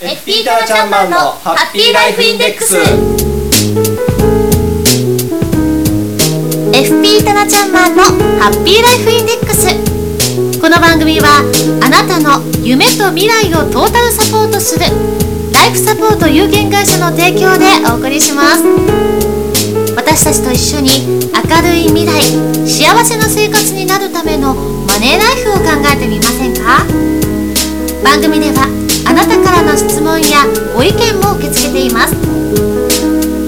FP タナちゃんマンのハッピーライフインデックス。FP タナちゃんマンのハッピーライフインデックス。この番組はあなたの夢と未来をトータルサポートする。ライフサポート有限会社の提供でお送りします。私たちと一緒に明るい未来幸せな生活になるためのマネーライフを考えてみませんか？番組ではあなたからの質問やご意見も受け付けています。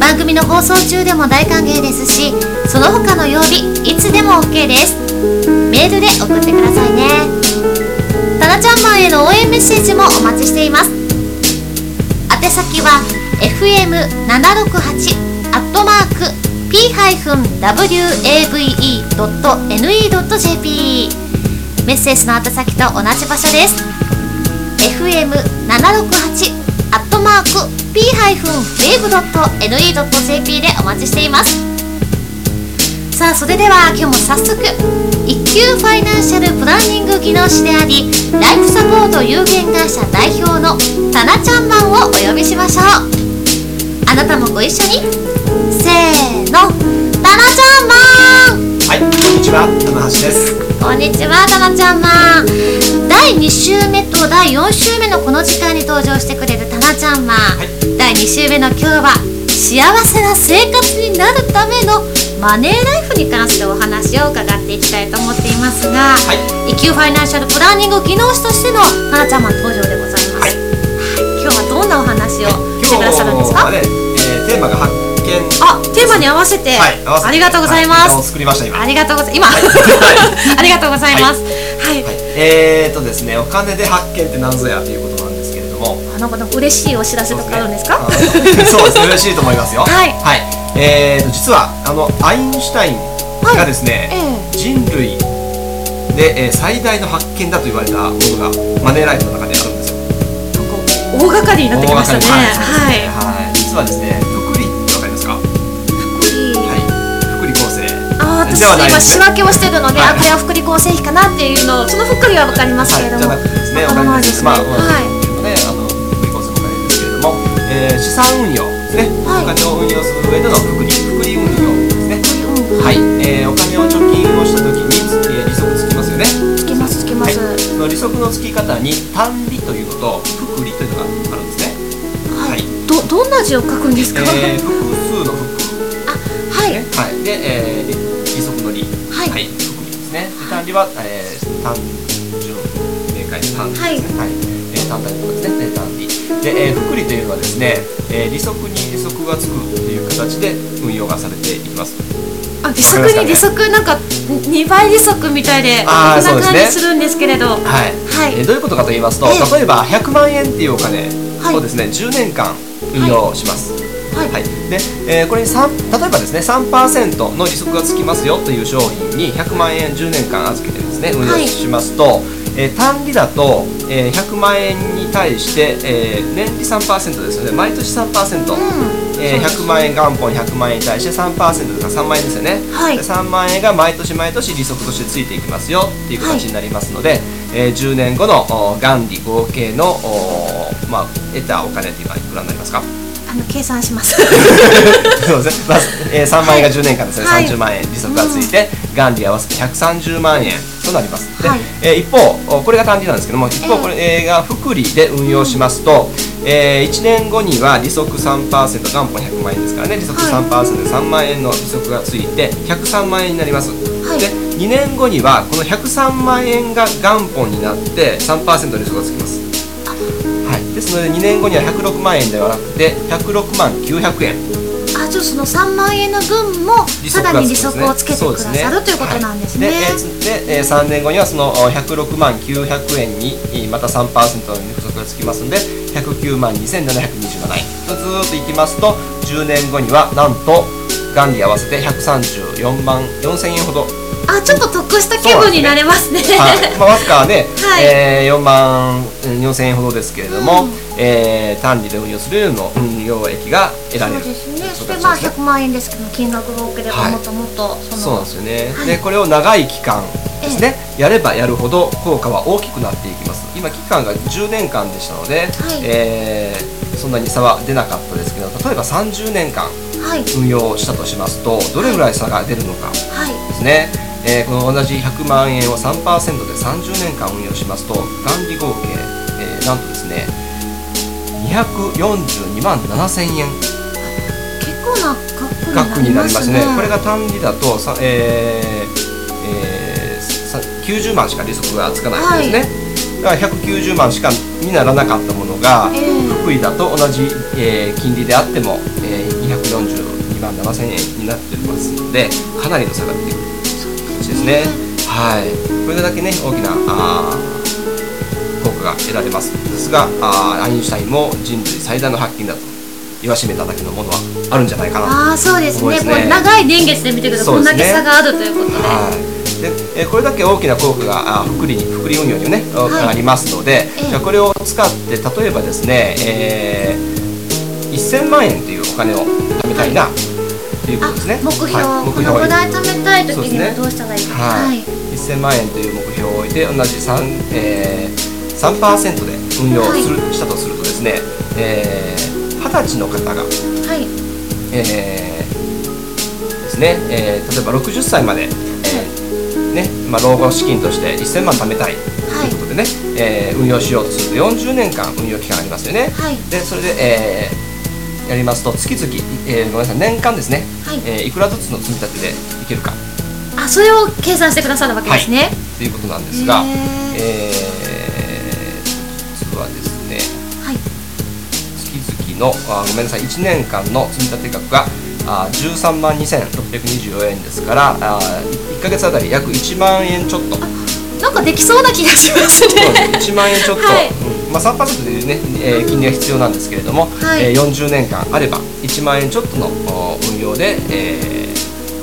番組の放送中でも大歓迎ですしその他の曜日いつでも OK です。メールで送ってくださいね。タナちゃんマンへの応援メッセージもお待ちしています。宛先は fm768 p-wave.ne.jp メッセージの宛先と同じ場所です。FM768 アットマーク p-wave.ne.jp でお待ちしています。さあそれでは今日も早速一級ファイナンシャルプランニング技能士でありライフサポート有限会社代表のタナちゃんマンをお呼びしましょう。あなたもご一緒に。せーのタナちゃんマン。はいこんにちは棚橋です。こんにちはタナちゃんマン。第2週目と第4週目のこの時間に登場してくれるタナちゃんマン、はい。第2週目の今日は幸せな生活になるためのマネーライフに関するお話を伺っていきたいと思っていますが、はい。一級ファイナンシャルプランニング技能士としてのタナちゃんマン登場でございます、はい。今日はどんなお話をしてくださるんですか、ね、えー、テーマが発見あテーマに合わせて、はい合わせて。ありがとうございます、はい作りました今。ありがとうござい今、はい。ありがとうございます。はい、はい。えーとですねお金で発見って何ぞやということなんですけれども。あなんか嬉しいお知らせとかあるんですか？そうです。ね嬉しいと思いますよ。はい。えーと実はあのアインシュタインがですね、え人類で、えー最大の発見だと言われたものがマネーライフの中であるんですよ。え大掛かりになってきましたね。はい、はい、実はですねあー私ではない今仕分けをしてるので、はい。あこれは福利厚生費かなっていうのその福利は分かりますけれども、はい、ですね、わからないですね。まあ、はい。ね、あの、福利厚生のお金ですけれども、えー資産運用ですね、はい。お金を運用する上での福利、福利運用ですね。うんはい、えーお金を貯金をしたときに、えー利息つきますよね。つけますつけまはい、の利息のつき方に単利というのと福利というのがあるんですね。はい、はい。どどんな字を書くんですか、えー複数の福あはい、ね、はい、で、えーはい福利ですね。で単利は、えー単純明快単利ですね。はい、えー単体とですね。で単利。で、えー福利というのはですね、えー利息に利息がつくっていう形で運用がされていきます。あ利息に利息なんか2倍利息みたいであーこんな感じするんですけれどはい。はいえーどういうことかと言いますと、ええ例えば100万円っていうお金はいをですね、10年間運用します。はい、はい、で、えーこれに3例えばですね3%の利息がつきますよという商品に100万円10年間預けてですね運用はいしますと、えー単利だと、えー100万円に対して、えー年利3%ですよね。毎年3%、うん。えー100万円元本100万円に対して3%だから3万円ですよね、はい。で3万円が毎年毎年利息としてついていきますよっていう形になりますので、えー10年後のお元利合計のおまあ、得たお金っていうのはいくらになりますか？あの計算します。まず、えー、3万円が10年間ですね、はい。30万円利息がついて、元利合わせて130万円となります。で、はい。えー一方、おこれが単利なんですけども、一方、ええ。これ、えーが福利で運用しますと、え1年後には利息3%、元本100万円ですからね、利息はい3%で3万円の利息がついて、103万円になります。はい。で、2年後には、この103万円が元本になって、3%の利息がつきます。はい、ですので2年後には106万円ではなくて106万900円。あじゃあその3万円の分もさらに利息をつけてくださるということなんですね。はい。でで、えー3年後にはそのお106万900円にえーまた3%の利息がつきますので109万2727円。とずーっといきますと10年後にはなんと元利合わせて134万4000円ほど、あちょっと得した気分になれますね。はい。まあ、わずかね、はい。えー4万4000円ほどですけれども、うん。えー単利で運用するの運用益が得られる。そうですね。それまあですね。100万円ですけど金額が多ければはい。もっともっとそのそうなんですよね、はい。でこれを長い期間ですね、やればやるほど効果は大きくなっていきます。今期間が10年間でしたので、えーそんなに差は出なかったですけど例えば30年間はい。運用したとしますとどれぐらい差が出るのかはい。ですね、えーこの同じ100万円を3%で30年間運用しますと元利合計、えーなんとですね242万7000円。結構な額額になりますね。これがが単利だとさ、えーえーさ90万しか利息がつかないんですね、だから190万しかにならなかったものが、えー。福井だと同じ、えー金利であっても、えー242万7000円になってますのでかなりの差が出てくる。形ですね。はい、これだけね大きなあー効果が得られます。ですがあーアインシュタインも人類最大の発見だと言わしめただけのものはあるんじゃないかなと。ああそうですね。ね。長い年月で見てください、こんだけ差があるということで、はい、でえーこれだけ大きな効果があ福利に福利運用にもね、はい。ありますので、ええ。じゃあこれを使って例えばですね、えー1000万円というお金を貯めたいな。ということですね。目標、はい。目このぐらい貯めたい時にはどうしたらいいかはい、1000万円という目標を置いて同じ 3%,、えー、3%で運用する、したとするとですね、えー、20歳の方が、はい。えーですね、えー例えば60歳まで、えーねまあ、老後資金として1000万貯めたい。はい。ということでね、えー運用しようとすると40年間運用期間ありますよね。はい。でそれで、えーやりますと月々、えーごめんなさい年間ですね、はい。いえーいくらずつの積み立てでいけるか。あそれを計算してくださるわけですね、とい。うことなんですが、えー実はですねはい。月々のあごめんなさい1年間の積み立て額があ13万2624円ですからあ1ヶ月あたり約1万円ちょっと。なんかできそうな気がしますね。です1万円ちょっと、はい。うんまあ、3%でいうね、えー金利が必要なんですけれども、はい。えー40年間あれば1万円ちょっとのお運用で、えー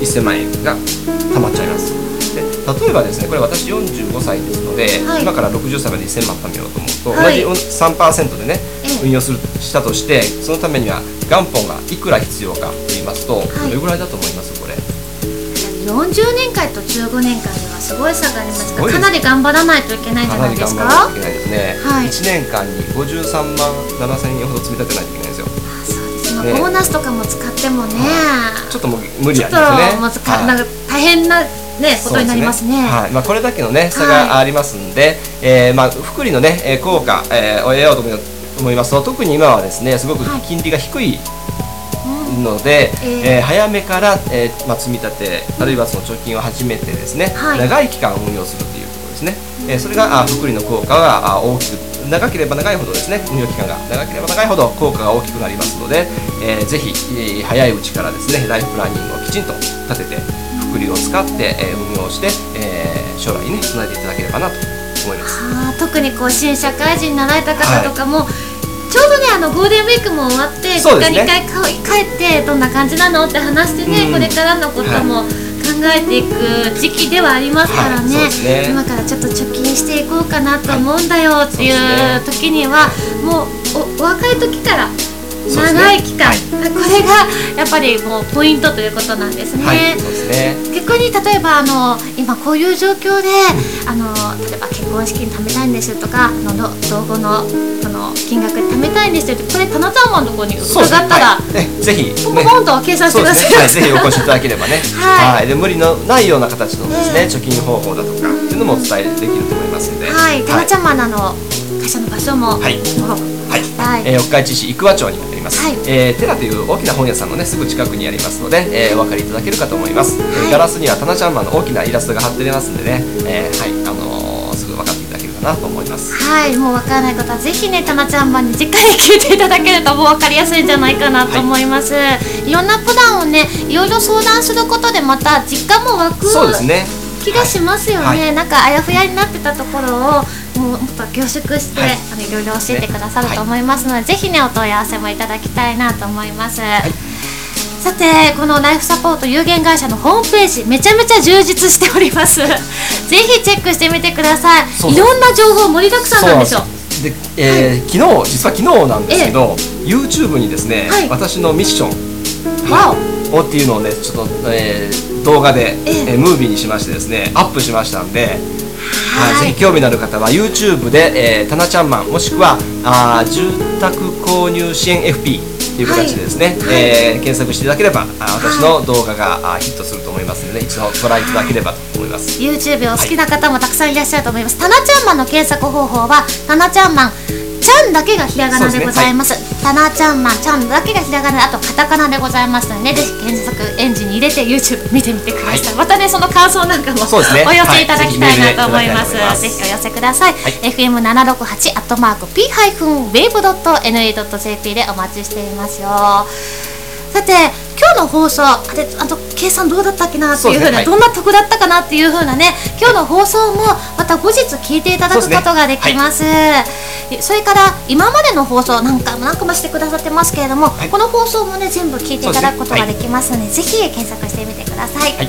1000万円が貯まっちゃいます。で例えばですねこれ私45歳ですので、はい。今から60歳まで1000万貯めようと思うと、はい。同じ3%でねええ。運用するしたとしてそのためには元本がいくら必要かと言いますと、どれぐらいだと思いますこれ？40年間と15年間ではすごい差がありますすごいです。かかなり頑張らないといけないんじゃないですか？なり頑張らかないといけないですね、はい。1年間に53万7000円ほど積み立てないといけないんですよ。あそうですね。ね。ボーナスとかも使ってもね、ちょっともう無理ちょなんですね。っと難なんか大変なねことになりますね。はい、まあこれだけのね差がありますんで、えーまあ福利のねえー効果、えーを得ようと思います。と特に今はですねすごくはい。金利が低いうんので、えー。えー早めから、えーまあ、積み立てあるいはその貯金を始めてですね、はい。長い期間運用するということですね、えーそれがあ福利の効果があ大きく長ければ長いほどですね運用期間が長ければ長いほど効果が大きくなりますので、えーぜひ、えー早いうちからですねライフプランニングをきちんと立てて福利を使って、えー運用して、えー将来にね備えていただければなと思います。特にこう新社会人になられた方とかも、ちょうどねあのゴールデンウィークも終わって実家に一回か帰ってどんな感じなのって話してね、うん。これからのことも考えていく時期ではありますからね,、はい。ね。今からちょっと貯金していこうかなと思うんだよっていうはい。時には、もうおお若い時から長い期間、はい。これがやっぱりもうポイントということなんですね。はい、すね。逆に例えばあの今こういう状況であの例えば結婚資金貯めたいんですとかあの老老後のその金額んですってこれタナちゃんマンのところに伺ったら、はい。ねぜひ、ポンポンポンと計算してください。ね、はい、ぜひお越しいただければね、はい。で無理のないような形のですね、ええ貯金方法だとかっていうのもお伝えできると思いますので、はい、タナちゃんんマンの会社の場所も。はい。はい、はい。えー四日市市生桑町にあります、はい。えーテラという大きな本屋さんのねすぐ近くにありますので、えーお分かりいただけるかと思います、えーはい。ガラスにはタナちゃんマンの大きなイラストが貼ってありますんでね、えーはい。あのかなと思います。はい、もうわからない方はぜひね、たなちゃん版にじっくり聞いていただけるともうわかりやすいんじゃないかなと思います。い、ろんなプランをね、いろいろ相談することでまた実感も湧くそうですね。気がしますよね。はい。なんかあやふやになってたところをもっと凝縮して、はい。あのいろいろ教えてくださると思いますので、ぜひねお問い合わせもいただきたいなと思います。さてこのライフサポート有限会社のホームページめちゃめちゃ充実しております。ぜひチェックしてみてください。いろんな情報盛りだくさんなんですよ。す。で、えー昨日実は昨日なんですけど、YouTube にですね、はい。私のミッション、わお。をっていうのをねちょっと、えー動画で、ええ。えームービーにしましてですねアップしましたんで、はい。はいぜひ興味のある方は YouTube で、えー、タナちゃんマンもしくはあー住宅購入支援 FP という形でですね、はい。えー検索していただければあ私の動画が、ヒットすると思いますので、一度ご覧いただければと思います。YouTube を好きな方もたくさんいらっしゃると思います、タナちゃんマンの検索方法はタナちゃんマンちゃんだけがひらがなでございます。タナちゃんマンちゃんだけがひらがなであとカタカナでございますのでねぜひ検索エンジンに入れて YouTube 見てみてください、またねその感想なんかもね。お寄せいただきたいなと思います、はい。ぜぜひお寄せください、い。FM768 アットマーク P-wave.na.jp でお待ちしていますよ。さて今日の放送あれあと計算どうだったっけなっていうふうな、ね。はい。どんな得だったかなっていうふうなね今日の放送もまた後日聞いていただくことができます。それから今までの放送何回も何回もしてくださってますけれども、はい。この放送もね全部聞いていただくことができますのでぜひ検索してみてください、はい。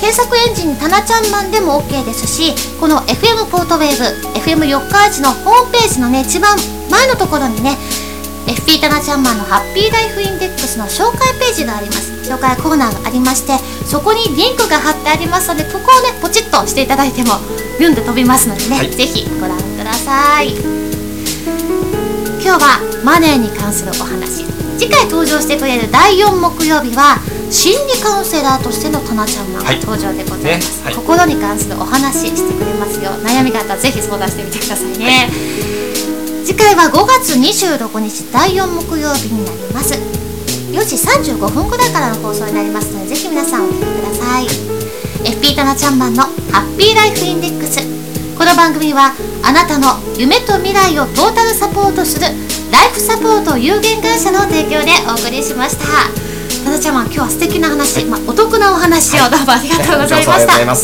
検索エンジンタナちゃんマンでも OK ですしこの FM ポートウェーブ FM 四日市のホームページのね一番前のところにね FP タナちゃんマンのハッピーライフインデックスの紹介ページがあります。紹介コーナーがありましてそこにリンクが貼ってありますのでここをねポチッとしていただいてもビュンと飛びますのでね、はい。ぜひご覧ください。今日はマネーに関するお話。次回登場してくれる第4木曜日は心理カウンセラーとしてのタナちゃんマンがはい。登場でございます、ね。はい。心に関するお話してくれますよ。悩みがあったらぜひ相談してみてくださいね、次回は5月26日第4木曜日になります。4時35分ぐらいからの放送になりますのでぜひ皆さんお聴きください。FP タナちゃんマンのハッピーライフインデックス。この番組はあなたの夢と未来をトータルサポートするライフサポート有限会社の提供でお送りしました。タナちゃんマン今日は素敵な話、まあ、お得なお話をどうもありがとうござい。ました。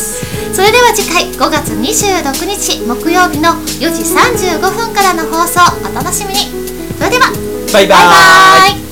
それでは次回5月26日木曜日の4時35分からの放送お楽しみに。それではバイババイバイイ